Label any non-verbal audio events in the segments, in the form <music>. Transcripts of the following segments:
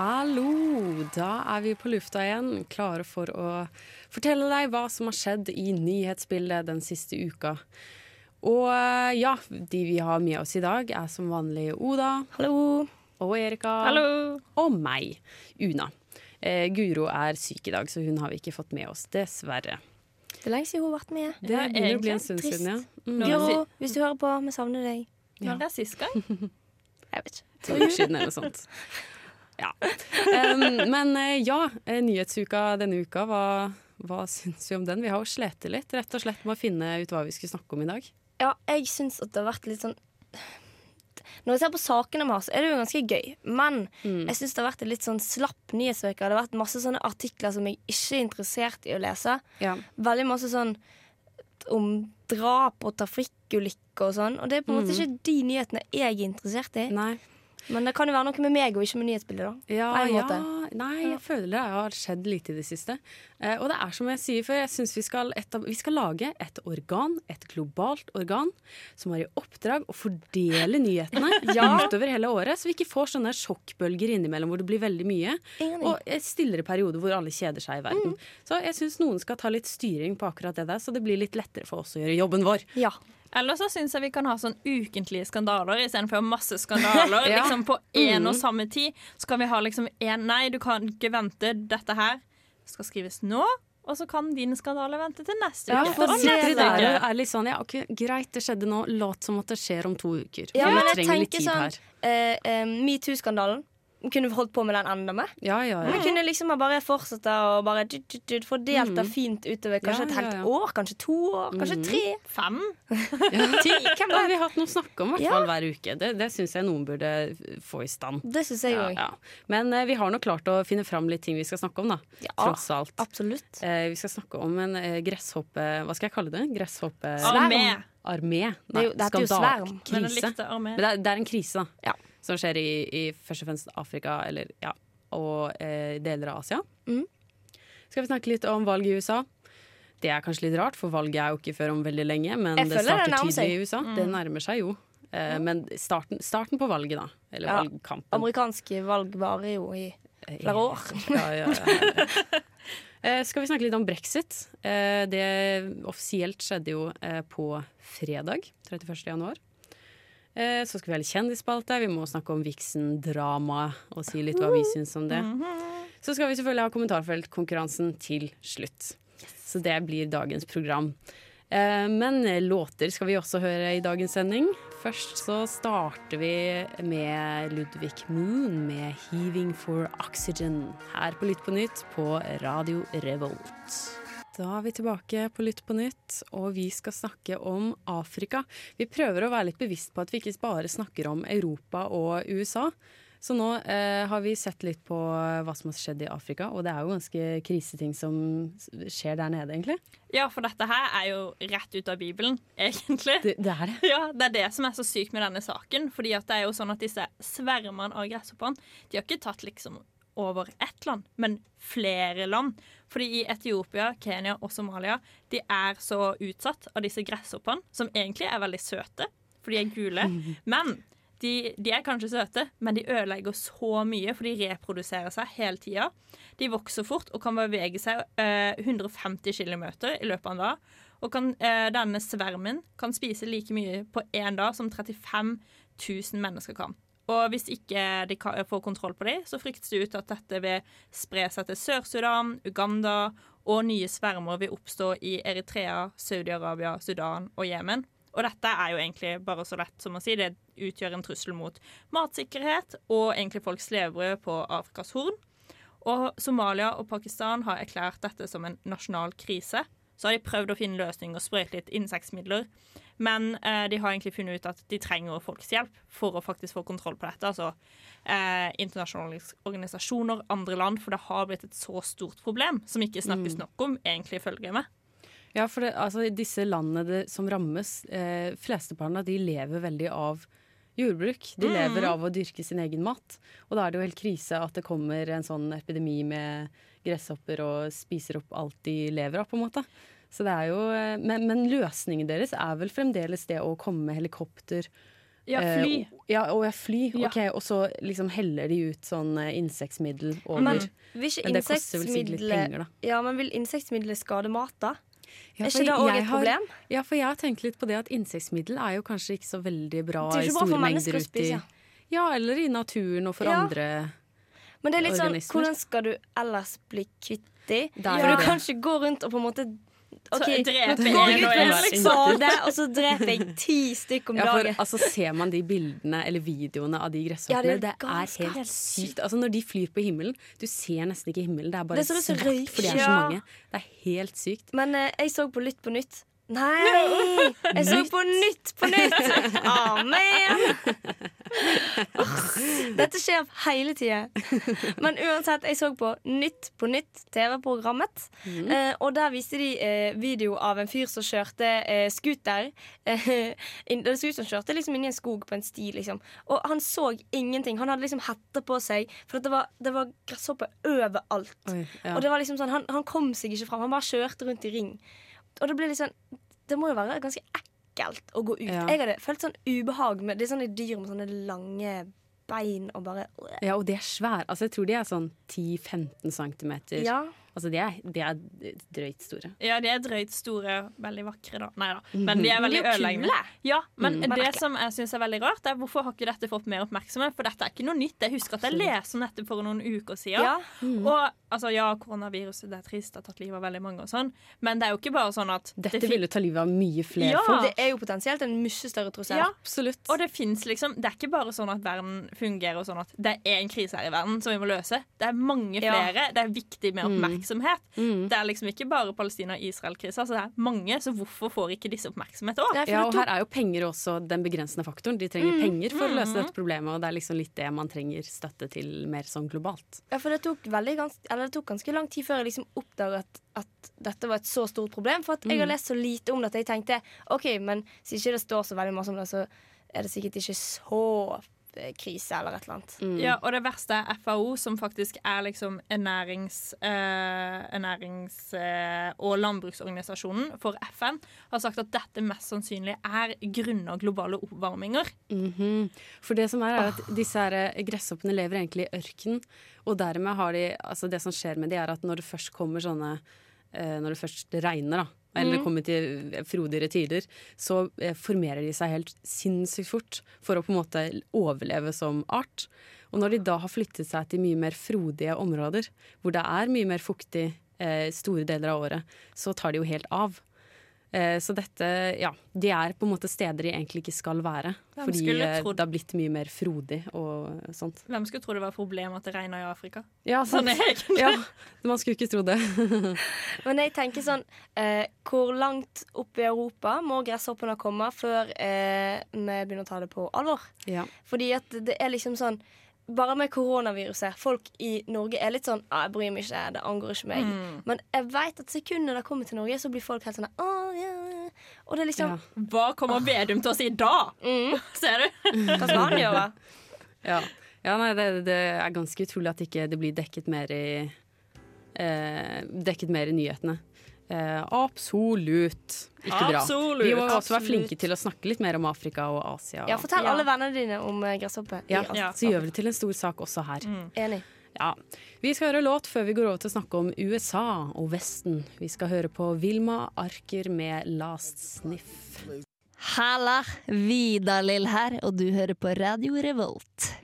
Hallo! Da er vi på lufta igjen, klare for å fortelle deg hva som har skjedd i nyhetsbildet den siste uka. Og eh, ja, de vi har med oss i dag, er som vanlig Oda. Hallo. Og Erika. Hallo. Og meg, Una. Eh, Guro er syk i dag, så hun har vi ikke fått med oss, dessverre. Det er lenge siden hun har vært med. Det begynner å bli en stund trist. siden, ja. Mm. Guro, hvis du hører på, vi savner deg. Når det er sist gang? <laughs> Jeg vet ikke. To uker siden eller noe sånt. <laughs> Ja. Um, men eh, ja, eh, nyhetsuka denne uka, hva, hva syns vi om den? Vi har jo slitt litt, rett og slett med å finne ut hva vi skulle snakke om i dag. Ja, jeg syns at det har vært litt sånn Når jeg ser på sakene vi har, så er det jo ganske gøy. Men jeg syns det har vært en litt sånn slapp nyhetsuke. Det har vært masse sånne artikler som jeg ikke er interessert i å lese. Ja. Veldig masse sånn om drap og trafikkulykker og sånn. Og det er på en måte ikke de nyhetene jeg er interessert i. Nei. Men det kan jo være noe med meg og ikke med nyhetsbildet, da. Ja, ja. Nei, jeg føler det har skjedd lite i det siste. Eh, og det er som jeg sier før, jeg syns vi, vi skal lage et organ, et globalt organ, som har i oppdrag å fordele nyhetene <laughs> ja. utover hele året, så vi ikke får sånne sjokkbølger innimellom hvor det blir veldig mye, Enig. og stillere periode hvor alle kjeder seg i verden. Så jeg syns noen skal ta litt styring på akkurat det der, så det blir litt lettere for oss å gjøre jobben vår. Ja. Eller så syns jeg vi kan ha sånn ukentlige skandaler istedenfor masse skandaler. <laughs> Ja. Liksom På én og samme tid. Så kan vi ha liksom én Nei, du kan ikke vente. Dette her skal skrives nå. Og så kan din skandale vente til neste Ja, uke. for Og sitter neste der uke. er litt sånn Ja, okay, greit, det skjedde nå. Låt som at det skjer om to uker. Ja, Vi men jeg litt tenker tid sånn her. uh, eh, Metoo-skandalen. Kunne holdt på med den enda mer? Ja, ja, Vi kunne liksom bare fortsette og bare fordelt det fint utover kanskje Ja, et helt ja, ja. år, kanskje to år, kanskje tre. Fem? <laughs> Ti, hvem har vi hatt noe å snakke om i hvert Ja. fall hver uke? Det, det syns jeg noen burde få i stand. Det synes jeg Ja, ja. Men eh, vi har nok klart å finne fram litt ting vi skal snakke om, da. Ja, Tross alt. Absolutt. Eh, vi skal snakke om en eh, gresshoppe... Hva skal jeg kalle det? Gresshoppe... Armé. Armé. Det er jo- det heter jo svær sverm. Men. Men det er, det er en krise, da. Ja. Som skjer i, i først og fremst Afrika, eller ja, og eh, deler av Asia. Mm. Skal vi snakke litt om valget i USA? Det er kanskje litt rart, for valget er jo ikke før om veldig lenge. Men det starter tydelig tidlig i USA. Det nærmer seg jo. Eh, Men starten, starten på valget, da. Eller Ja. valgkampen. Amerikanske valg varer jo i flere år. <laughs> Ja, ja, ja. Eh, skal vi snakke litt om brexit? Eh, det offisielt skjedde jo eh, på fredag, 31. januar. Eh, så skal vi ha litt kjendisspalte. Vi må snakke om Vixen-dramaet og si litt hva vi syns om det. Så skal vi selvfølgelig ha kommentarfeltkonkurransen til slutt. Så det blir dagens program. Eh, Men låter skal vi også høre i dagens sending. Først så starter vi med Ludvig Moon med 'Heaving for Oxygen' her på Lytt på nytt på Radio Revolt. Da er vi tilbake på Lytt på nytt, og vi skal snakke om Afrika. Vi prøver å være litt bevisst på at vi ikke bare snakker om Europa og USA. Så nå eh, har vi sett litt på hva som har skjedd i Afrika, og det er jo ganske kriseting som skjer der nede, egentlig. Ja, for dette her er jo rett ut av Bibelen, <laughs> egentlig. Det, det er det. Ja, Det er det som er så sykt med denne saken. Fordi at det er jo sånn at disse svermene av gresshoppene De har ikke tatt liksom over ett land, men flere land. Fordi i Etiopia, Kenya og Somalia de er så utsatt av disse gresshoppene, som egentlig er veldig søte, for de er gule. <laughs> Men de, de er kanskje søte, men de ødelegger så mye, for de reproduserer seg hele tida. De vokser fort og kan bevege seg eh, 150 km i løpet av en dag. Og kan, eh, denne svermen kan spise like mye på én dag som 35 000 mennesker kan. Og hvis ikke de får kontroll på dem, så fryktes det ut at dette vil spre seg til Sør-Sudan, Uganda, og nye svermer vil oppstå i Eritrea, Saudi-Arabia, Sudan og Jemen. Og dette er jo egentlig bare så lett som å si. Det utgjør en trussel mot matsikkerhet og egentlig folks levebrød på Afrikas Horn. Og Somalia og Pakistan har erklært dette som en nasjonal krise. Så har de prøvd å finne løsninger og sprøyte litt insektmidler. Men eh, de har egentlig funnet ut at de trenger folks hjelp for å faktisk få kontroll på dette. Altså eh, internasjonale organisasjoner, andre land, for det har blitt et så stort problem som ikke snakkes nok om, egentlig, følger meg. med. Ja, for det, altså, disse landene det, som rammes, eh, flesteparten av de lever veldig av jordbruk. De lever av å dyrke sin egen mat. Og da er det jo helt krise at det kommer en sånn epidemi med gresshopper og spiser opp alt de lever av, på en måte. Så det er jo, eh, men, men løsningen deres er vel fremdeles det å komme med helikopter. Ja, eh, fly. og- ja, og ja, fly. Ja. Ok, Og så liksom heller de ut sånn eh, insektmiddel over. Men Men, det koster vel sikkert litt penger, da. Ja, men vil insektmiddelet skade mat, da? Ja, er ikke det òg et et har- problem? Ja, for jeg har tenkt litt på det at insektmiddel er jo kanskje ikke så veldig bra i bra store mennesker mengder å ute i spise. Ja, eller i naturen og for Ja. andre Men det er litt sånn, hvordan skal du ellers bli kvitt de? For du kan ikke gå rundt og på en måte OK, Så nå drepe går jeg en ut med liksom. og så dreper jeg ti stykker om Ja, for dagen. altså, ser man de bildene eller videoene av de Ja, det det, er helt helt sykt. Altså, når de flyr på himmelen, du ser nesten ikke himmelen. Det er bare Det er svart, røyk. for det er så mange. Det er helt sykt. Men eh, jeg så på Lytt på nytt. Nei! Jeg så på Nytt på nytt! <laughs> Amen! Dette skjer hele tida. Men uansett, jeg så på Nytt på nytt, TV-programmet. Mm. og der viste de eh, video av en fyr som kjørte eh, scooter. Det så ut som han kjørte liksom inni en skog på en sti. liksom Og han så ingenting. Han hadde liksom hette på seg, for det var, det var gresshopper overalt. Oi, ja. Og det var liksom sånn, han, han kom seg ikke fram. Han bare kjørte rundt i ring. Og det ble sånn Det må jo være ganske ekkelt å gå ut. Ja. Jeg hadde følt sånn ubehag med Det er sånne dyr med sånne lange bein og bare ja, og de er svære. Altså, jeg tror de er sånn 10-15 centimeter. Ja. Altså, de er, de er drøyt store. Ja, de er drøyt store, veldig vakre, da. Nei da. Men de er veldig De er jo ødeleggende. Ja, men mm. det som jeg syns er veldig rart, er hvorfor har ikke dette fått mer oppmerksomhet? For dette er ikke noe nytt. Jeg husker at jeg leste om dette for noen uker siden. Ja. Og altså, ja, koronaviruset det er trist, det har tatt livet av veldig mange og sånn, men det er jo ikke bare sånn at Dette det ville ta livet av mye flere Ja. folk. Det er jo potensielt en mye større trussel. Ja, Absolutt. og det fins liksom Det er ikke bare sånn at verden fungerer sånn at det er en krise her i verden som vi må løse. Det er mange Ja. flere. Det er viktig med oppmerksomhet. Mm. Det er liksom ikke bare Palestina-Israel-krisa. så det er mange, så hvorfor får ikke disse oppmerksomhet òg? Ja, og her er jo penger også den begrensende faktoren. De trenger Mm, penger for å løse dette problemet, og det er liksom litt det man trenger støtte til mer sånn globalt. Ja, for det tok, veldig gans eller det tok ganske lang tid før jeg liksom oppdaget at, dette var et så stort problem. For at jeg har lest så lite om det at jeg tenkte OK, men ikke det står så veldig masse om det, så er det sikkert ikke så krise eller et eller annet. Mm. Ja, og det verste er FAO, som faktisk er liksom ernærings... Eh, ernærings eh, og landbruksorganisasjonen for FN, har sagt at dette mest sannsynlig er grunna globale oppvarminger. Mhm. For det som er, er at disse her eh, gresshoppene lever egentlig i ørken, og dermed har de Altså det som skjer med de, er at når det først kommer sånne eh, Når det først regner, da, eller det kommer til frodigere tider, så eh, formerer de seg helt sinnssykt fort for å på en måte overleve som art. Og når de da har flyttet seg til mye mer frodige områder, hvor det er mye mer fuktig eh, store deler av året, så tar de jo helt av. Eh, så dette, ja, de er på en måte steder de egentlig ikke skal være. Hvem fordi eh, det har blitt mye mer frodig og sånt. Hvem skulle tro det var et problem at det regna i Afrika? Ja, Sånn ja, man skulle ikke tro det. <laughs> Men jeg tenker sånn eh, Hvor langt opp i Europa må gresshoppene komme før eh, vi begynner å ta det på alvor? ja. Fordi at det er liksom sånn bare med koronaviruset. Folk i Norge er litt sånn ah, 'Jeg bryr meg ikke, det angår ikke meg'. Men jeg vet at sekundet det kommer til Norge, så blir folk helt sånn ja, ja. Og det er liksom Ja. Hva kommer Vedum til å si da? <laughs> Ser du? Hva skal han gjøre? <laughs> Ja, ja nei, det, det er ganske utrolig at ikke det blir dekket mer i eh, Dekket mer i nyhetene. Eh, absolutt ikke bra. Absolutt, Vi må også være flinke til å snakke litt mer om Afrika og Asia. Ja, Fortell Ja. alle vennene dine om gresshoppe. Ja. Ja. så gjør vi det til en stor sak også her. Enig. Ja. Vi skal høre låt før vi går over til å snakke om USA og Vesten. Vi skal høre på Vilma Arker med 'Last Sniff'. Halla, Vidar-Lill her, og du hører på Radio Revolt.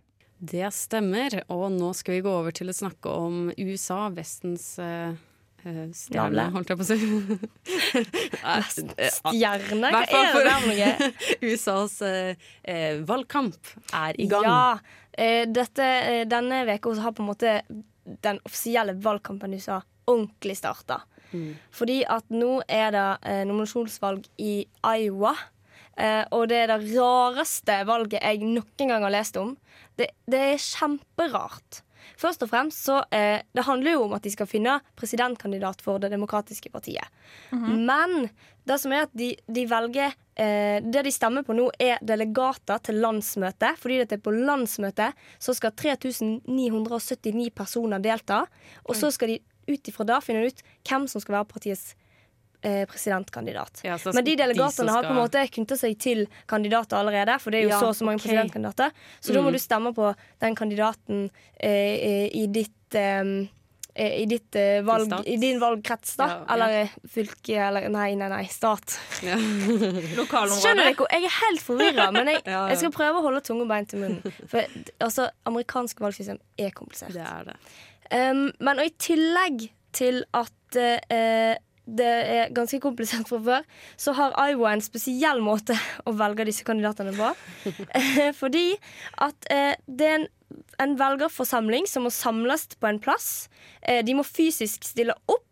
Det stemmer, og nå skal vi gå over til å snakke om USA, Vestens eh, eh, stjerne, holdt jeg på å si. Stjerne? Hva er det for noe? USAs <laughs> eh, eh, valgkamp er i gang. Ja. Eh, dette, eh, denne uka har på en måte den offisielle valgkampen i USA ordentlig starta. Fordi at nå er det eh, nominasjonsvalg i Iowa. Eh, og det er det rareste valget jeg noen gang har lest om. Det, det er kjemperart. Først og fremst så eh, Det handler jo om at de skal finne presidentkandidat for Det demokratiske partiet. Men det som er at de, de velger eh, Det de stemmer på nå, er delegater til landsmøtet. Fordi det er på landsmøtet så skal 3979 personer delta. Og så skal de ut ifra det finne ut hvem som skal være partiets eh, presidentkandidat. Ja, Men de de som har på en måte knytta seg til kandidater allerede, for det er jo Ja, så og så mange okay. presidentkandidater. Så da må Mm. du stemme på den kandidaten eh, eh, i ditt eh, eh, i, ditt, eh, valg. I din valgkrets, da. Ja, ja. Eller eh, fylke, eller Nei, nei, nei, stat. Ja. <laughs> Skjønner dere? Jeg er helt forvirra, men jeg, <laughs> jeg skal prøve å holde tunge bein til munnen. For altså, amerikansk valgsystem er komplisert. Det er det. Um, men og i tillegg til at eh, det er ganske komplisert fra før, så har Iowa en spesiell måte å velge disse kandidatene på. Eh, Fordi at eh, det er en, en velgerforsamling som må samles på en plass. Eh, de må fysisk stille opp.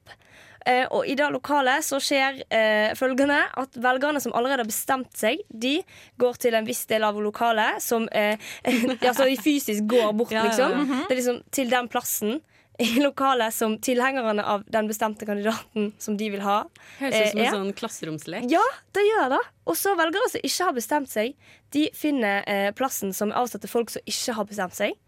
Eh, og i det lokalet så skjer eh, følgende at velgerne som allerede har bestemt seg, de går til en viss del av lokalet som <laughs> Altså de fysisk går bort, liksom. Det er liksom til den plassen i lokalet som tilhengerne av den bestemte kandidaten som de vil ha. Høres ut som en Eh, sånn klasseromslek. Ja, det gjør det. Og så velgere som ikke har bestemt seg, de finner eh, plassen som er avsatt til folk som ikke har bestemt seg.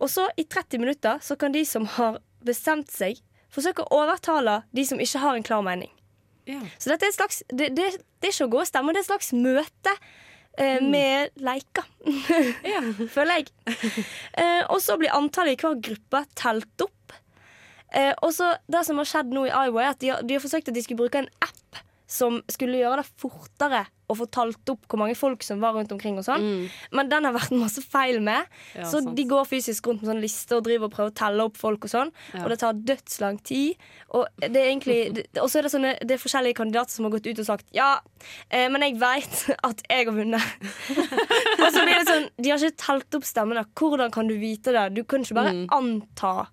Og så i 30 minutter så kan de som har bestemt seg, forsøke å overtale de som ikke har en klar mening. Ja. Så dette er et slags, det, det, det er ikke å gå og stemme, det er et slags møte eh, med leker. <laughs> Føler jeg. <laughs> Eh, og så blir antallet i hver gruppe telt opp. Eh, og så Det som har skjedd nå i Iowa, er at de har, de har forsøkt at de skulle bruke en app som skulle gjøre det fortere å få talt opp hvor mange folk som var rundt omkring. og sånn Men den har vært masse feil med. Ja, så sant. de går fysisk rundt med sånn liste og driver og prøver å telle opp folk. Og sånn Ja. Og det tar dødslang tid. Og det er egentlig <laughs> Og så er det sånne Det er forskjellige kandidater som har gått ut og sagt ja, eh, men jeg veit <laughs> at jeg har vunnet. <laughs> og så blir det sånn De har ikke telt opp stemmene. Hvordan kan du vite det? Du kan ikke bare Mm. anta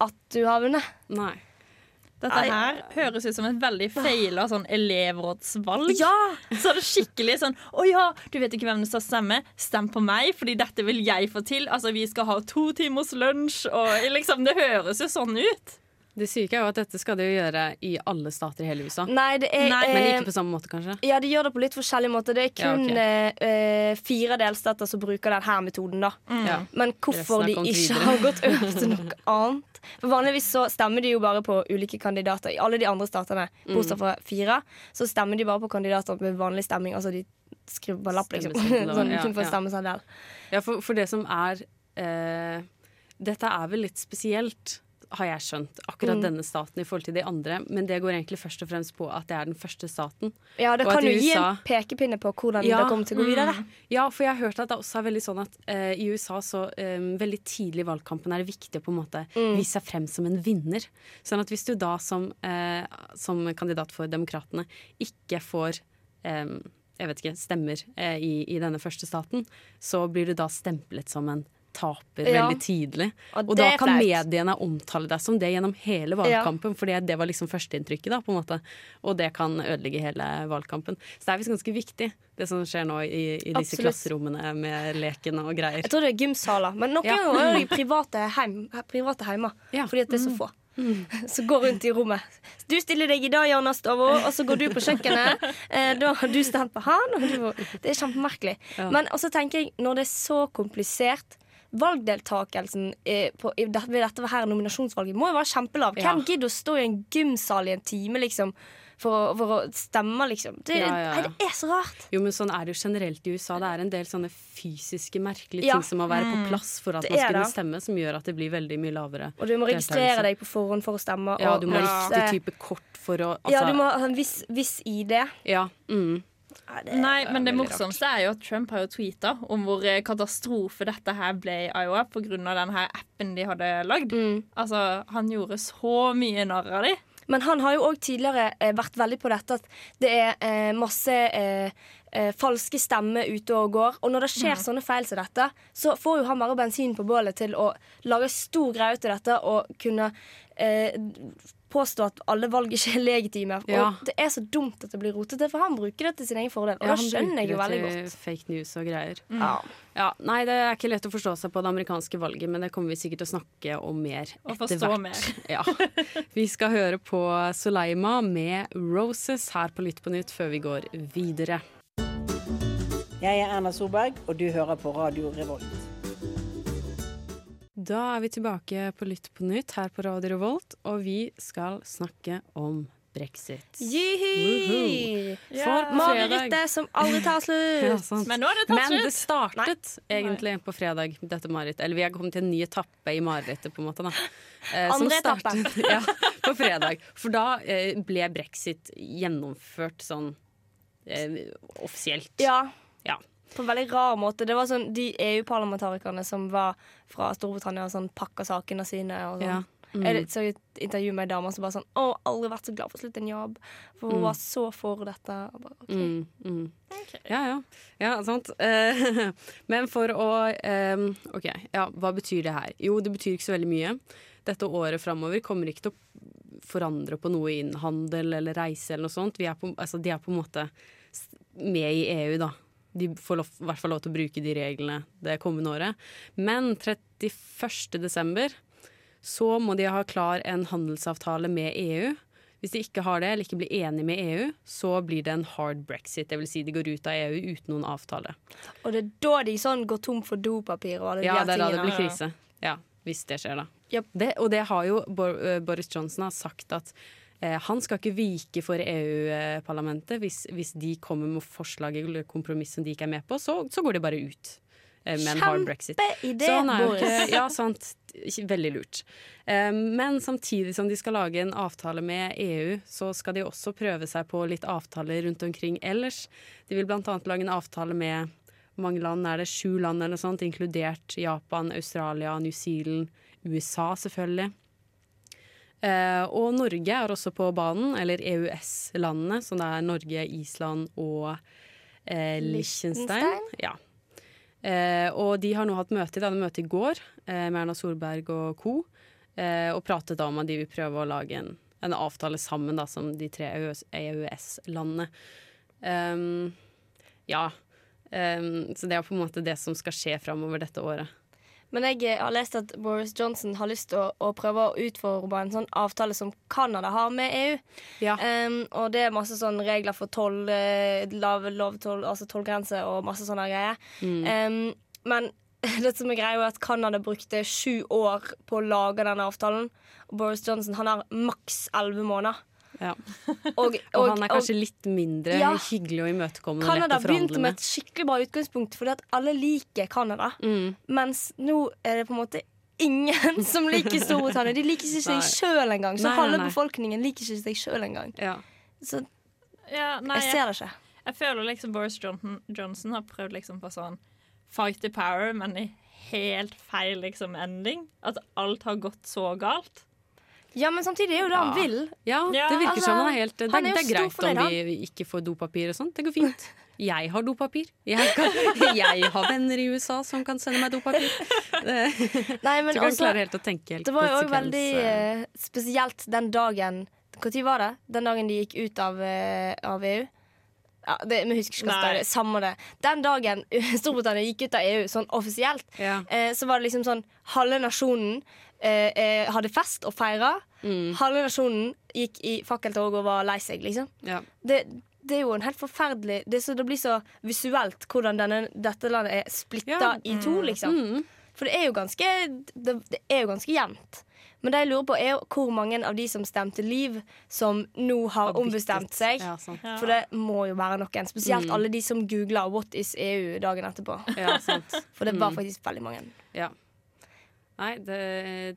at du har vunnet. Nei. Dette her høres ut som et veldig feila sånn elevrådsvalg. Ja! Så er det skikkelig sånn Å ja, du vet ikke hvem du skal stemme? Stem på meg, fordi dette vil jeg få til. Altså, vi skal ha to timers lunsj, og liksom Det høres jo sånn ut. Det syke er jo at dette skal de jo gjøre i alle stater i hele USA. Nei, det er Nei, Men eh, ikke på samme måte, kanskje. Ja, de gjør det på litt forskjellig måte. Det er kun ja, okay. eh, fire delstater som bruker denne metoden. da Ja. Men hvorfor de ikke videre. har gått over til noe <laughs> annet For Vanligvis så stemmer de jo bare på ulike kandidater. I alle de andre statene, Mm. bortsett fra fire, så stemmer de bare på kandidater med vanlig stemming. Altså de skriver på lapp, liksom. <laughs> Sånn ja, kun for ja. stemmeseddel. Ja, for, for det som er eh, Dette er vel litt spesielt, har jeg skjønt, akkurat Mm. denne staten i forhold til de andre. Men det går egentlig først og fremst på at det er den første staten. Ja, det kan jo gi en pekepinne på hvordan Ja, det kommer til å gå videre. Ja, for jeg har hørt at det også er veldig sånn at uh, i USA så um, veldig tidlig i valgkampen er det viktig å på en måte Mm. vise seg frem som en vinner. Sånn at hvis du da som, uh, som kandidat for Demokratene ikke får um, jeg vet ikke, stemmer eh, i, i denne første staten, så blir du da stemplet som en taper Ja. veldig tidlig. Og Og da kan flaut. mediene omtale deg som det gjennom hele valgkampen, for det var liksom førsteinntrykket, da, på en måte. Og det kan ødelegge hele valgkampen. Så det er visst ganske viktig, det som skjer nå i, i disse Absolutt. klasserommene med leken og greier. Jeg tror det er gymsaler, men noen Ja. ganger er det private, heim, private heimer. Ja. Fordi at det er så få. Så gå rundt i rommet. Du stiller deg i dag, Jonas Stovo, og så går du på kjøkkenet. Eh, da har du stemt på han. Det er kjempemerkelig. Ja. Men også tenker jeg, når det er så komplisert Valgdeltakelsen eh, på, ved dette her nominasjonsvalget må jo være kjempelav. Ja. Hvem gidder å stå i en gymsal i en time liksom, for, for å stemme, liksom? Det, Ja, ja, ja. Det er så rart. Jo, men sånn er det jo generelt i USA. Det er en del sånne fysiske, merkelige ting som må være på plass for at Det man skal kunne stemme, som gjør at det blir veldig mye lavere. Og du må registrere deg på forhånd for å stemme. Ja, du må ha riktig type kort for å altså, Ja, du må ha en viss, viss ID. Ja, mm. Nei, men det morsomste er jo at Trump har jo tweeta om hvor eh, katastrofe dette her ble i Iowa pga. den her appen de hadde lagd. Mm. Altså, han gjorde så mye narr av dem. Men han har jo òg tidligere eh, vært veldig på dette at det er eh, masse eh, eh, falske stemmer ute og går. Og når det skjer sånne feil som dette, så får jo han bare bensin på bålet til å lage stor greie ut av dette og kunne eh, påstå at alle valg ikke er legitime. Ja. Og det er så dumt at det blir rotete, for han bruker det til sin egen fordel. Og Ja, da skjønner jeg jo bruker veldig det til godt. Fake news og greier. Ja. Ja, nei, det er ikke lett å forstå seg på det amerikanske valget, men det kommer vi sikkert til å snakke om mer Og etter forstå hvert. mer. <laughs> Ja. Vi skal høre på Soleima med 'Roses' her på Lytt på nytt før vi går videre. Jeg er Erna Solberg, og du hører på Radio Revolt. Da er vi tilbake på Lytt på nytt her på Radio Revolt, og vi skal snakke om brexit. Jihi! Yeah. Marerittet som aldri tar slutt. <laughs> ja, Men nå er det tatt Men det startet startet egentlig på fredag, dette marerittet. Eller vi har kommet til en ny etappe i marerittet, på en måte. Da. Eh, Andre etappe. <laughs> ja, på fredag. For da eh, ble brexit gjennomført sånn eh, offisielt. Ja. Ja. På en veldig rar måte. Det var sånn De EU-parlamentarikerne som var fra Storbritannia, og sånn pakka sakene sine. Og sånn. Ja. Mm. Jeg så et intervju med ei dame som bare sånn Å, aldri vært så glad for å slutte en jobb. For hun Mm. var så for dette. Bare, okay. Mm, mm. Ja, ja. Ja, sant. Eh, <laughs> men for å OK, ja, hva betyr det her? Jo, det betyr ikke så veldig mye. Dette året framover kommer ikke til å forandre på noe innen handel eller reise eller noe sånt. Vi er på, altså, de er på en måte med i EU, da. De får lov, i hvert fall lov til å bruke de reglene det kommende året. Men 31. desember så må de ha klar en handelsavtale med EU. Hvis de ikke har det, eller ikke blir enige med EU, så blir det en hard brexit. Vil si de går ut av EU uten noen avtale. Og det er da de sånn går tom for dopapir og alle Ja, det er da det blir krise. Ja, hvis det skjer, da. Yep. Det, og det har jo eh, Boris Johnson har sagt at han skal ikke vike for EU-parlamentet. Hvis, hvis de kommer med forslag eller kompromiss som de ikke er med på, så, så går de bare ut eh, med en hard brexit. Kjempeidé, Boris. Ja, sant. Veldig lurt. Eh, Men samtidig som de skal lage en avtale med EU, så skal de også prøve seg på litt avtaler rundt omkring ellers. De vil annet lage en avtale med mange land er det? Sju land eller noe sånt, inkludert Japan, Australia, New Zealand, USA selvfølgelig. Eh, og Norge er også på banen, eller EØS-landene, som det er Norge, Island og eh, Liechtenstein. Ja. Eh, og de har nå hatt møte, de hadde møte i går eh, med Erna Solberg og co. Eh, og pratet da om at de vil prøve å lage en, en avtale sammen, da, som de tre EØS-landene. Um, ja. Um, så det er på en måte det som skal skje framover dette året. Men jeg eh, har lest at Boris Johnson har lyst til å, å prøve å utforme en sånn avtale som Canada har med EU. Ja. Um, og det er masse sånne regler for toll, eh, lav lovtoll, altså tollgrense og masse sånne greier. Um, men <laughs> det som er greia er at Canada brukte sju år på å lage denne avtalen. Og Boris Johnson han har maks elleve måneder. Ja. <laughs> Og, Og, han er kanskje litt mindre Ja. hyggelig og imøtekommende og Canada begynte med et skikkelig bra utgangspunkt, fordi at alle liker Canada. Mm. Mens nå er det på en måte ingen <laughs> som liker Storbritannia. De liker ikke seg sjøl engang. Så Nei, halve nei. befolkningen liker ikke seg sjøl engang. Ja. Så Ja, nei, jeg jeg, ser det ikke. jeg føler liksom Boris Johnson, Johnson har prøvd liksom på sånn fight the power, men i helt feil liksom ending. At alt har gått så galt. Ja, men samtidig er jo det han vil. ja, Ja, det virker altså, som han er helt Det, han er det er greit om vi ikke får dopapir og sånt. Det går fint. Jeg har dopapir. Jeg, kan, <laughs> jeg har venner i USA som kan sende meg dopapir. <laughs> Nei, men Så kan altså, klare helt å tenke helt det var jo òg veldig eh, spesielt den dagen Når var det? Den dagen de gikk ut av, uh, av EU? Ja, det, Vi husker ikke hva det. Samme det. Den dagen <laughs> Storbritannia gikk ut av EU sånn offisielt, Ja. eh, så var det liksom sånn Halve nasjonen eh, eh, hadde fest og feira. Mm. Halve nasjonen gikk i fakkeltog og var lei seg, liksom. Ja. Det, det er jo en helt forferdelig Det, så, det blir så visuelt hvordan denne, dette landet er splitta Ja. i to, liksom. Mm. For det er jo ganske Det, det er jo ganske jevnt. Men det jeg lurer på, er hvor mange av de som stemte Liv, som nå har ombestemt seg. Ja, sant. For det må jo være noen. Spesielt Mm. alle de som googla 'What is EU?' dagen etterpå. Ja, sant. <laughs> For det var Mm. faktisk veldig mange. Ja. Nei, det,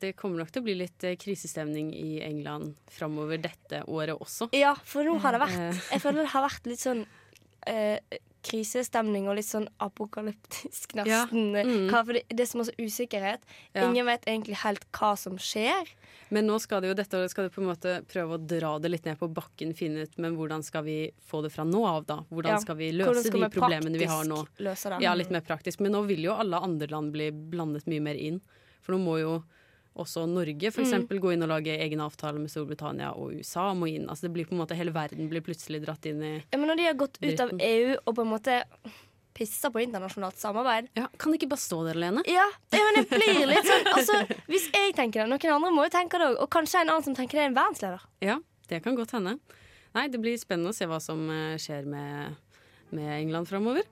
det kommer nok til å bli litt eh, krisestemning i England framover dette året også. Ja, for nå har det vært Eh. Jeg føler det har vært litt sånn eh, krisestemning og litt sånn apokalyptisk, Ja, nesten. mm. Hva, for det, det er så usikkerhet. Ja. Ingen vet egentlig helt hva som skjer. Men nå skal det jo dette året skal det på en måte prøve å dra det litt ned på bakken, finne ut men hvordan skal vi få det fra nå av, da? Hvordan Ja. skal vi løse skal de vi problemene vi har nå? løse det? Ja, litt mer praktisk. Men nå vil jo alle andre land bli blandet mye mer inn. For nå må jo også Norge for Mm. gå inn og lage egen avtale med Storbritannia og USA må inn. Altså det blir på en måte Hele verden blir plutselig dratt inn i Ja, men når de har gått ut av EU og på en måte pissa på internasjonalt samarbeid Ja, Kan det ikke bare stå der alene? Ja, det, men det blir litt sånn altså, Hvis jeg tenker det, noen andre må jo tenke det òg. Og kanskje en annen som tenker det, er en verdensleder. Ja, det kan godt hende. Nei, det blir spennende å se hva som eh, skjer med, med England framover.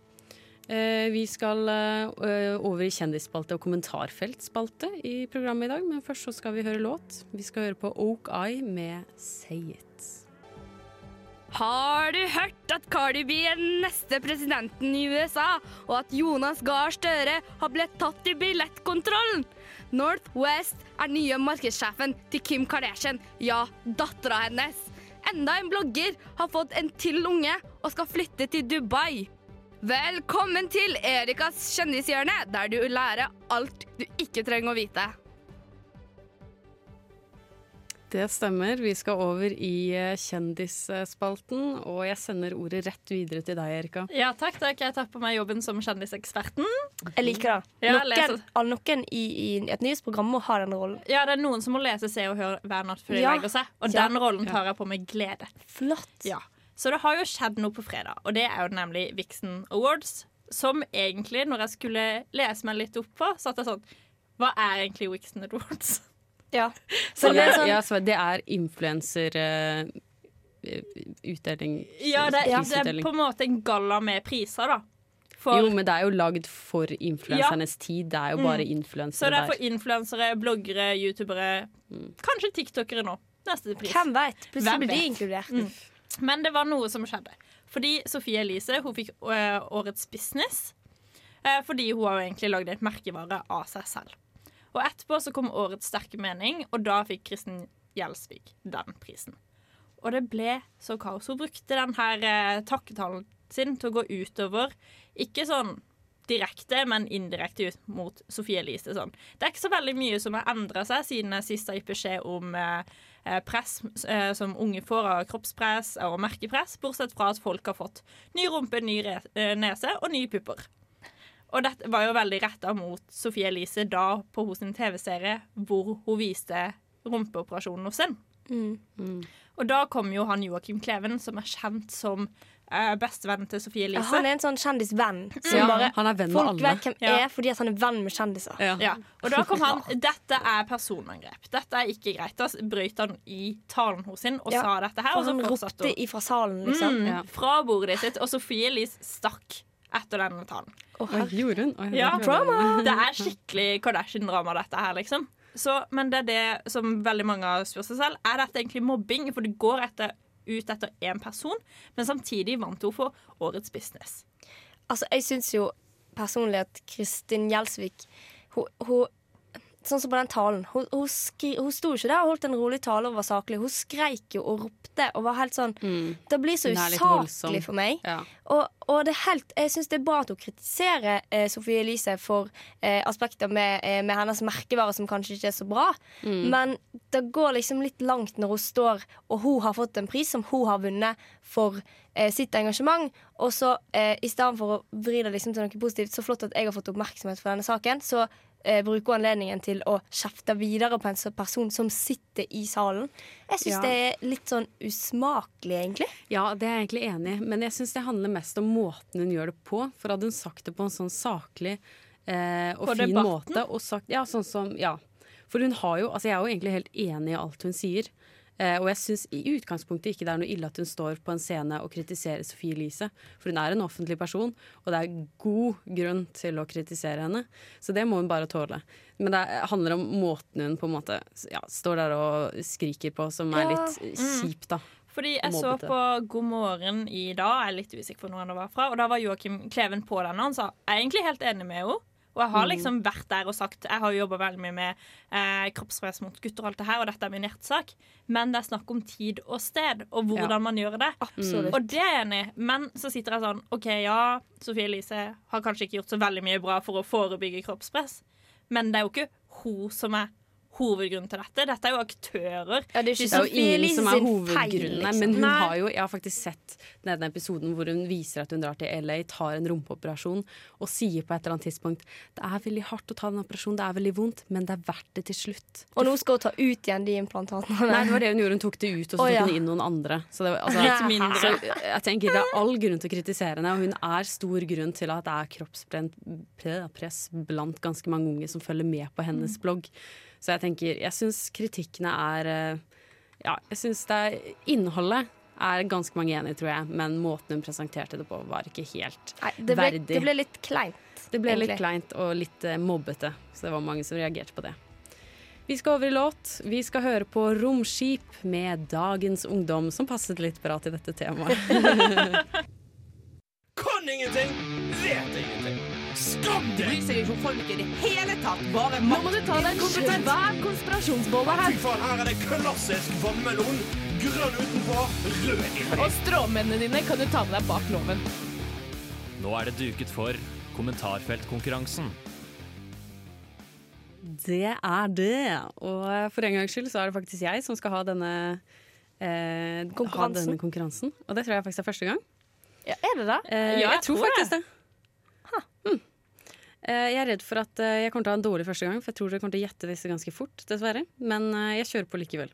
Eh, vi skal eh, over i kjendisspalte og kommentarfeltspalte i programmet i dag, men først så skal vi høre låt. Vi skal høre på Oak Eye med Say It. Har du hørt at Cardi B er den neste presidenten i USA, og at Jonas Gahr Støre har blitt tatt i billettkontrollen? Northwest er nye markedssjefen til Kim Kardashian, ja, dattera hennes. Enda en blogger har fått en til unge og skal flytte til Dubai. Velkommen til Erikas kjendishjørne, der du lærer alt du ikke trenger å vite. Det stemmer. Vi skal over i eh, kjendisspalten, og jeg sender ordet rett videre til deg, Erika. Ja, takk, takk. Jeg tar på meg jobben som kjendiseksperten. Jeg liker det. Ja, Noen, noen i, i et nyhetsprogram må ha den rollen. Ja, det er noen som må lese, se og høre hver natt før de Ja. legger seg. Og Ja. den rollen tar jeg på med glede. Flott. Ja. Så det har jo skjedd noe på fredag, og det er jo nemlig Vixen Awards. Som egentlig, når jeg skulle lese meg litt opp på, satt jeg sånn Hva er egentlig Vixen Awards? Ja. <laughs> Så det er sånn- ja, så det er influenser Uh, utdeling Ja, det, det er på en måte en galla med priser, da. For, Jo, men det er jo lagd for influensernes tid. Det er jo bare Mm. så det er der. for influensere, bloggere, youtubere, Mm. kanskje tiktokere nå. Neste pris. Hvem veit? Plutselig blir de inkludert. Mm. Men det var noe som skjedde. Fordi Sofie Elise hun fikk øh, Årets business. øh, fordi hun har jo egentlig lagd et merkevare av seg selv. Og etterpå så kom Årets sterke mening, og da fikk Kristin Gjelsvik den prisen. Og det ble så kaos. Hun brukte den her eh, takketalen sin til å gå utover Ikke sånn direkte, men indirekte ut mot Sofie Elise. Sånn. Det er ikke så veldig mye som har endra seg siden jeg sist har gitt beskjed om eh, eh, press eh, som unge får av kroppspress og merkepress, bortsett fra at folk har fått ny rumpe, ny eh, nese og nye pupper. Og dette var jo veldig retta mot Sofie Elise da på sin TV-serie hvor hun viste rumpeoperasjonen hos sin. Mm. Og da kom jo han Joakim Kleven, som er kjent som eh, bestevennen til Sofie Elise. han er en sånn kjendisvenn. Som bare, han er venn med folk alle. vet hvem Ja. er fordi at han er venn med kjendiser. Ja. Ja, og da kom han <laughs> Dette er personangrep. Dette er ikke greit. Da brøyt han i talen hos sin og Ja, sa dette her. Og så han ropte hun ifra salen, liksom. mm, Ja. fra bordet sitt. Og Sofie Elise stakk etter denne talen. Oh, Oi, gjorde hun? Oh, Ja, det Det er skikkelig Kardashian-drama, dette her, liksom. Så, men det er det som veldig mange har spurt seg selv. Er dette egentlig mobbing? For det går etter, ut etter én person, men samtidig vant hun for Årets business. Altså, jeg syns jo personlig at Kristin Gjelsvik hun, hun, Sånn som på den talen. Hun, hun, hun sto ikke der og holdt en rolig tale og var saklig. Hun skreik jo og ropte og var helt sånn Mm. Det blir så usaklig for meg. Ja. Og, og det helt, jeg syns det er bra at hun kritiserer eh, Sofie Elise for eh, aspekter med, eh, med hennes merkevare som kanskje ikke er så bra. Mm. Men det går liksom litt langt når hun står og hun har fått en pris som hun har vunnet for eh, sitt engasjement. Og så eh, i stedet for å vri det liksom til noe positivt, så flott at jeg har fått oppmerksomhet for denne saken, så eh, bruker anledningen til å kjefte videre på en person som sitter i salen. Jeg syns Ja. det er litt sånn usmakelig, egentlig. Ja, det er jeg egentlig enig i, men jeg syns det handler mest om måten hun gjør det på. For hadde hun sagt det på en sånn saklig eh, og På fin debatten? måte og sagt, ja, sånn som, ja. For hun har jo, altså jeg er jo egentlig helt enig i alt hun sier. Eh, og jeg syns i utgangspunktet ikke det er noe ille at hun står på en scene og kritiserer Sofie Elise. For hun er en offentlig person, og det er god grunn til å kritisere henne. Så det må hun bare tåle. Men det handler om måten hun på en måte ja, står der og skriker på, som er Ja. litt kjipt, da. Fordi jeg så på God morgen i dag, jeg er litt usikker på hvor han var fra, og da var Joakim Kleven på den, og han sa jeg er egentlig helt enig med henne. Og jeg har liksom vært der og sagt Jeg har jo jobba veldig mye med eh, kroppspress mot gutter, og alt det her, og dette er min hjertesak, men det er snakk om tid og sted, og hvordan Ja. man gjør det. Absolutt. Og det er jeg enig i, men så sitter jeg sånn OK, ja, Sofie Elise har kanskje ikke gjort så veldig mye bra for å forebygge kroppspress, men det er jo ikke hun som er hovedgrunnen til dette. Dette er jo aktører. Ja, det er ikke Det er jo ingen som er hovedgrunnen, feil, hovedgrunnene, liksom. men hun Nei. har jo Jeg har faktisk sett denne episoden hvor hun viser at hun drar til LA, tar en rumpeoperasjon og sier på et eller annet tidspunkt Det er veldig hardt å ta den operasjonen, det er veldig vondt, men det er verdt det til slutt. Og nå skal hun ta ut igjen de implantatene. Nei, det var det hun gjorde. Hun tok det ut, og så tok ja. hun inn noen andre. Så det, var- altså, mindre. så jeg tenker Det er all grunn til å kritisere henne, og hun er stor grunn til at det er kroppspress blant ganske mange unge som følger med på hennes blogg. Så jeg tenker, jeg syns kritikkene er eh, Ja, jeg syns det er Innholdet er ganske mange enig tror jeg, men måten hun presenterte det på, var ikke helt Nei, det, ble, verdig. det ble litt kleint. Det ble litt kleint og litt eh, mobbete, så det var mange som reagerte på det. Vi skal over i låt. Vi skal høre på Romskip med Dagens Ungdom, som passet litt bra til dette temaet. <laughs> <laughs> Kan ingenting, vet ingenting. Skam deg! Bryr seg ikke om folk i det hele tatt. Bare Nå må du ta deg en kompetent Hva konspirasjonsbolle Fy her. faen, her er det klassisk vannmelon. Grønn utenpå, rød inni. Og stråmennene dine kan du ta med deg bak loven. Nå er det duket for kommentarfeltkonkurransen. Det er det. Og for en gangs skyld så er det faktisk jeg som skal ha denne eh, ha Konkurransen. denne konkurransen. Og det tror jeg faktisk er første gang. Ja, er det det? Eh, Ja, jeg, jeg tror tror faktisk det. Mm. Eh, jeg er redd for at eh, jeg kommer til å ha en dårlig første gang, for jeg tror dere kommer til å gjette disse ganske fort, dessverre. Men eh, jeg kjører på likevel.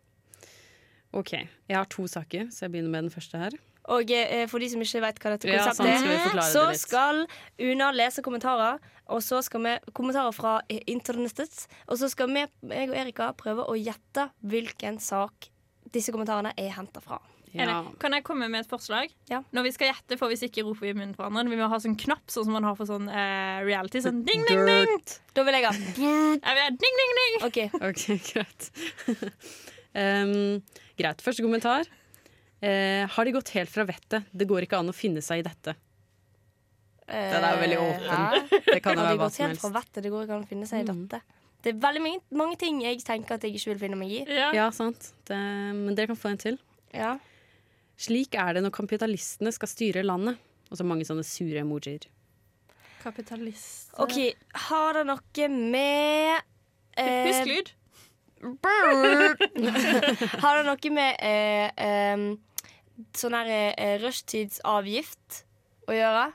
OK. Jeg har to saker, så jeg begynner med den første her. Og for de som ikke vet hva dette Ja, konseptet skal er, så skal Una lese kommentarer. Og så skal vi kommentarer fra internettet. Og så skal vi, jeg og Erika, prøve å gjette hvilken sak disse kommentarene er henta fra. Det, kan jeg komme med et forslag? Når vi skal gjette, får vi ikke rope i munnen på hverandre. Vi må ha sånn knapp, sånn som man har for sånn uh, reality. Sånn ding, ding, ding! Da vil jeg ha <laughs> Jeg vil ha ding, ding, ding! OK. <laughs> okay greit. <laughs> um, greit. Første kommentar. Uh, har de gått helt fra vettet? Det går ikke an å finne seg i dette. Den er jo veldig åpen. Det kan jo Har være de hva gått som helt helst. fra vettet? Det går ikke an å finne seg i Mm. dette. Det er veldig mange, mange ting jeg tenker at jeg ikke vil finne meg i. Ja, sant. Det, men dere kan få en til. Ja. Slik er det når kapitalistene skal styre landet. Og så mange sånne sure emojier. Kapitalist OK, har det noe med eh, Husk lyd. <laughs> Har det noe med eh, eh, sånn her eh, rushtidsavgift å gjøre?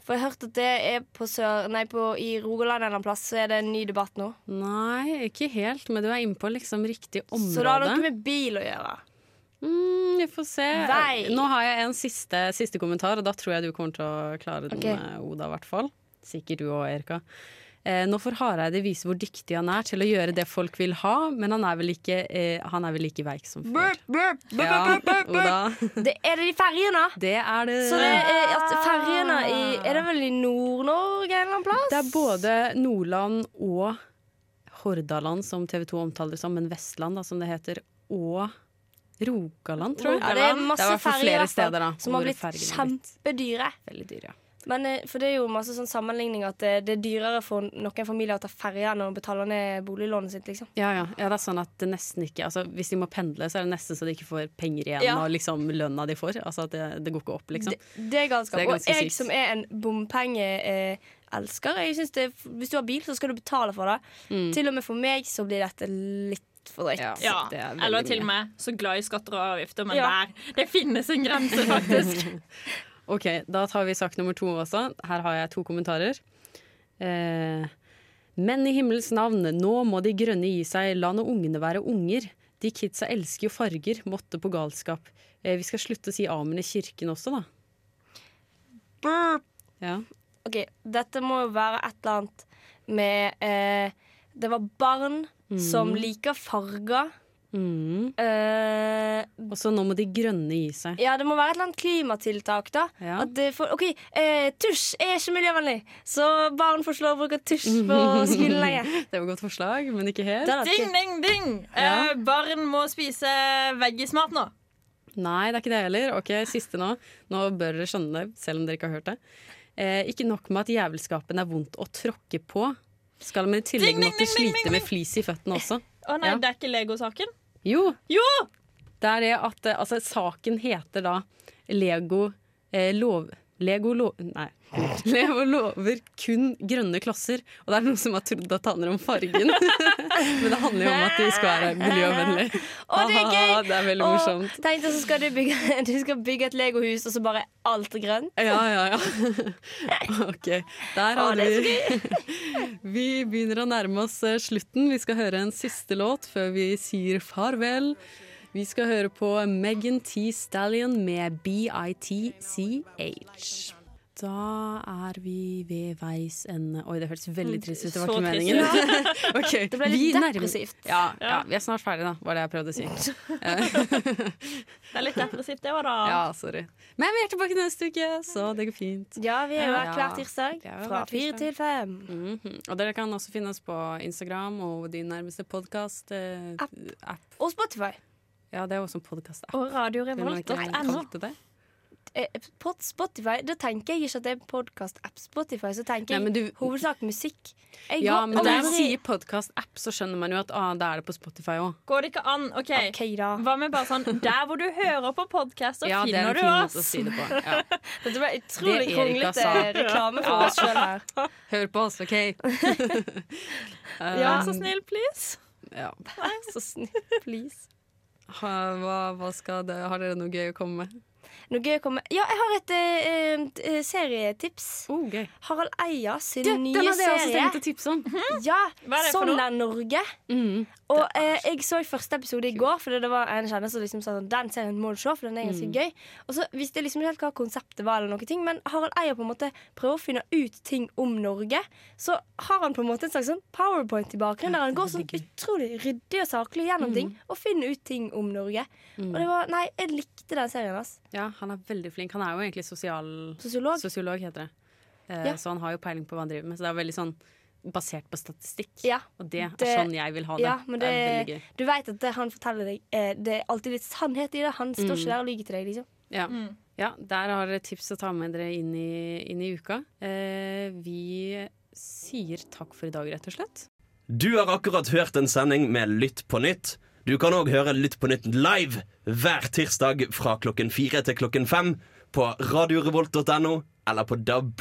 For jeg har hørt at det er på sør... Nei, på, i Rogaland en eller annen plass så er det en ny debatt nå. Nei, ikke helt, men du er inne på liksom riktig område. Så det har noe med bil å gjøre. Mm, vi får se. Nei. Nå har jeg en siste, siste kommentar, og da tror jeg du kommer til å klare den, Ok. eh, Oda, hvert fall. Sikkert du òg, Erika. Eh, nå får Hareide vise hvor dyktig han er til å gjøre det folk vil ha, men han er vel ikke, eh, han er vel ikke veik som før. Ja, Det er det de ferjene? Det er det. Så det er at ferjene i Er det vel i Nord-Norge en eller annen plass? Det er både Nordland og Hordaland, som TV 2 omtaler som, men Vestland, da, som det heter, og Rogaland, tror jeg. Ja, det er masse det flere steder da, som har blitt kjempedyre. Veldig dyre. Men, eh, for det er jo masse sånn sammenligning at det, det er dyrere for noen familier å ta ferje enn å betale ned boliglånet sitt, liksom. Ja, ja, ja, det er sånn at det nesten ikke altså, Hvis de må pendle, så er det nesten så de ikke får penger igjen Ja. av liksom, lønna de får. Altså at det, det går ikke opp, liksom. Det, det er galskap. Det er og jeg sykt. som er en bompengeelsker, jeg synes det, hvis du har bil, så skal du betale for det. Mm. Til og med for meg så blir dette litt drøyt. Ja, er eller til og med så glad i skatter og avgifter, men Ja. der Det finnes en grense, faktisk. <laughs> OK, da tar vi sak nummer to også. Her har jeg to kommentarer. Eh, men i himmels navn, nå må de grønne gi seg, la nå ungene være unger. De kidsa elsker jo farger, måtte på galskap. Eh, vi skal slutte å si amen i kirken også, da. Ja. OK, dette må jo være et eller annet med eh, Det var barn som Mm. liker farger. Mm. Uh, Og så nå må de grønne gi seg. ja, det må være et eller annet klimatiltak, da. Ja. At det får, OK, uh, tusj er ikke miljøvennlig, så barn får ikke lov å bruke tusj på skolen <laughs> lenger. Det var et godt forslag, men ikke helt. Ding, ding, ding! Ja. Uh, barn må spise veggismat nå. Nei, det er ikke det heller. Ok, Siste nå. Nå bør dere skjønne det, selv om dere ikke har hørt det. Eh, ikke nok med at jævelskapen er vondt å tråkke på. Skal man i tillegg Ding, ding, måtte ding, slite med flis i føttene også? Å nei, Ja. det er ikke Lego-saken? Jo! Jo! Det er det at eh, altså, saken heter da Lego eh, lov, Lego, lo nei, <laughs> Lego lover kun grønne klosser, og det er noen som har trodd at det handler om fargen. <laughs> Men det handler jo om at de skal være miljøvennlige. <laughs> Å, det er gøy! Det er veldig Å, morsomt. Tenk deg så skal du bygge, du skal bygge et legohus, og så bare alt er grønt. Ja, ja, ja. OK. Der har vi Vi begynner å nærme oss eh, slutten. Vi skal høre en siste låt før vi sier farvel. Vi skal høre på Megan T. Stallion med BITCH. Da er vi ved veis ende Oi, det hørtes veldig trist ut. Det var ikke meningen. <laughs> okay. Det ble litt depressivt. Ja, ja, vi er snart ferdige, da, var det jeg prøvde å si. <laughs> Det er litt depressivt, det var da. Ja, sorry. Men vi er tilbake neste uke, så det går fint. Ja, vi er jo her hver tirsdag fra fire til fem. Mhm. Og dere kan også finne oss på Instagram og din nærmeste podkast eh. Og Spotify. Ja, det er også en podkast-app. Og radiorevolt.no. Revolt.no På Spotify, Da tenker jeg ikke at det er podkast-app Spotify, så tenker Nei, du, jeg hovedsak musikk. Jeg Ja, går men når man sier podkast-app, så skjønner man jo at ah, da er det på Spotify òg. Går det ikke an? OK, hva med bare sånn Der hvor du hører på podkast, så Ja, er finner du oss. si det på. <laughs> Ja. Dette ble utrolig kronglete reklame for oss sjøl her. <laughs> Hør på oss, OK? Ja, så <laughs> Um, snill, please. Ja. Vær så snill, please. Ha, hva, hva det, har dere noe gøy å komme med? Noe gøy å komme Ja, jeg har et eh, eh, serietips. Oh, gøy. Harald Eia sin Du, nye den hadde jeg også serie. tenkt å tipse om. Ja, Hva er det for Sånn noe? er Norge. Og eh, jeg så første episode i går, Fordi det var en kjenner som liksom sa sånn Den serien må du se, for den er ganske Mm. gøy. Og så visste jeg liksom ikke helt hva konseptet var, eller noe ting men Harald Eia på en måte prøver å finne ut ting om Norge. Så har han på en måte en slags sånn powerpoint i bakgrunnen, der han går sånn utrolig ryddig og saklig gjennom Mm. ting og finner ut ting om Norge. Og det var Nei, jeg likte den serien altså. Ja, han er veldig flink. Han er jo egentlig sosial... Sosiolog. Sosiolog heter det. Eh, Ja. Så han har jo peiling på hva han driver med. Så det er veldig sånn basert på statistikk. Ja, Og det er det- sånn jeg vil ha det. Ja, men det, det, er veldig gøy. du vet at det han forteller deg, eh, det er alltid litt sannhet i det. Han står Mm. ikke der og lyver til deg, liksom. Ja. ja, der har dere tips å ta med dere inn i, inn i uka. Eh, vi sier takk for i dag, rett og slett. Du har akkurat hørt en sending med Lytt på nytt. Du kan òg høre Lytt på nytt live hver tirsdag fra klokken fire til klokken fem på radiorevolt.no eller på DAB+.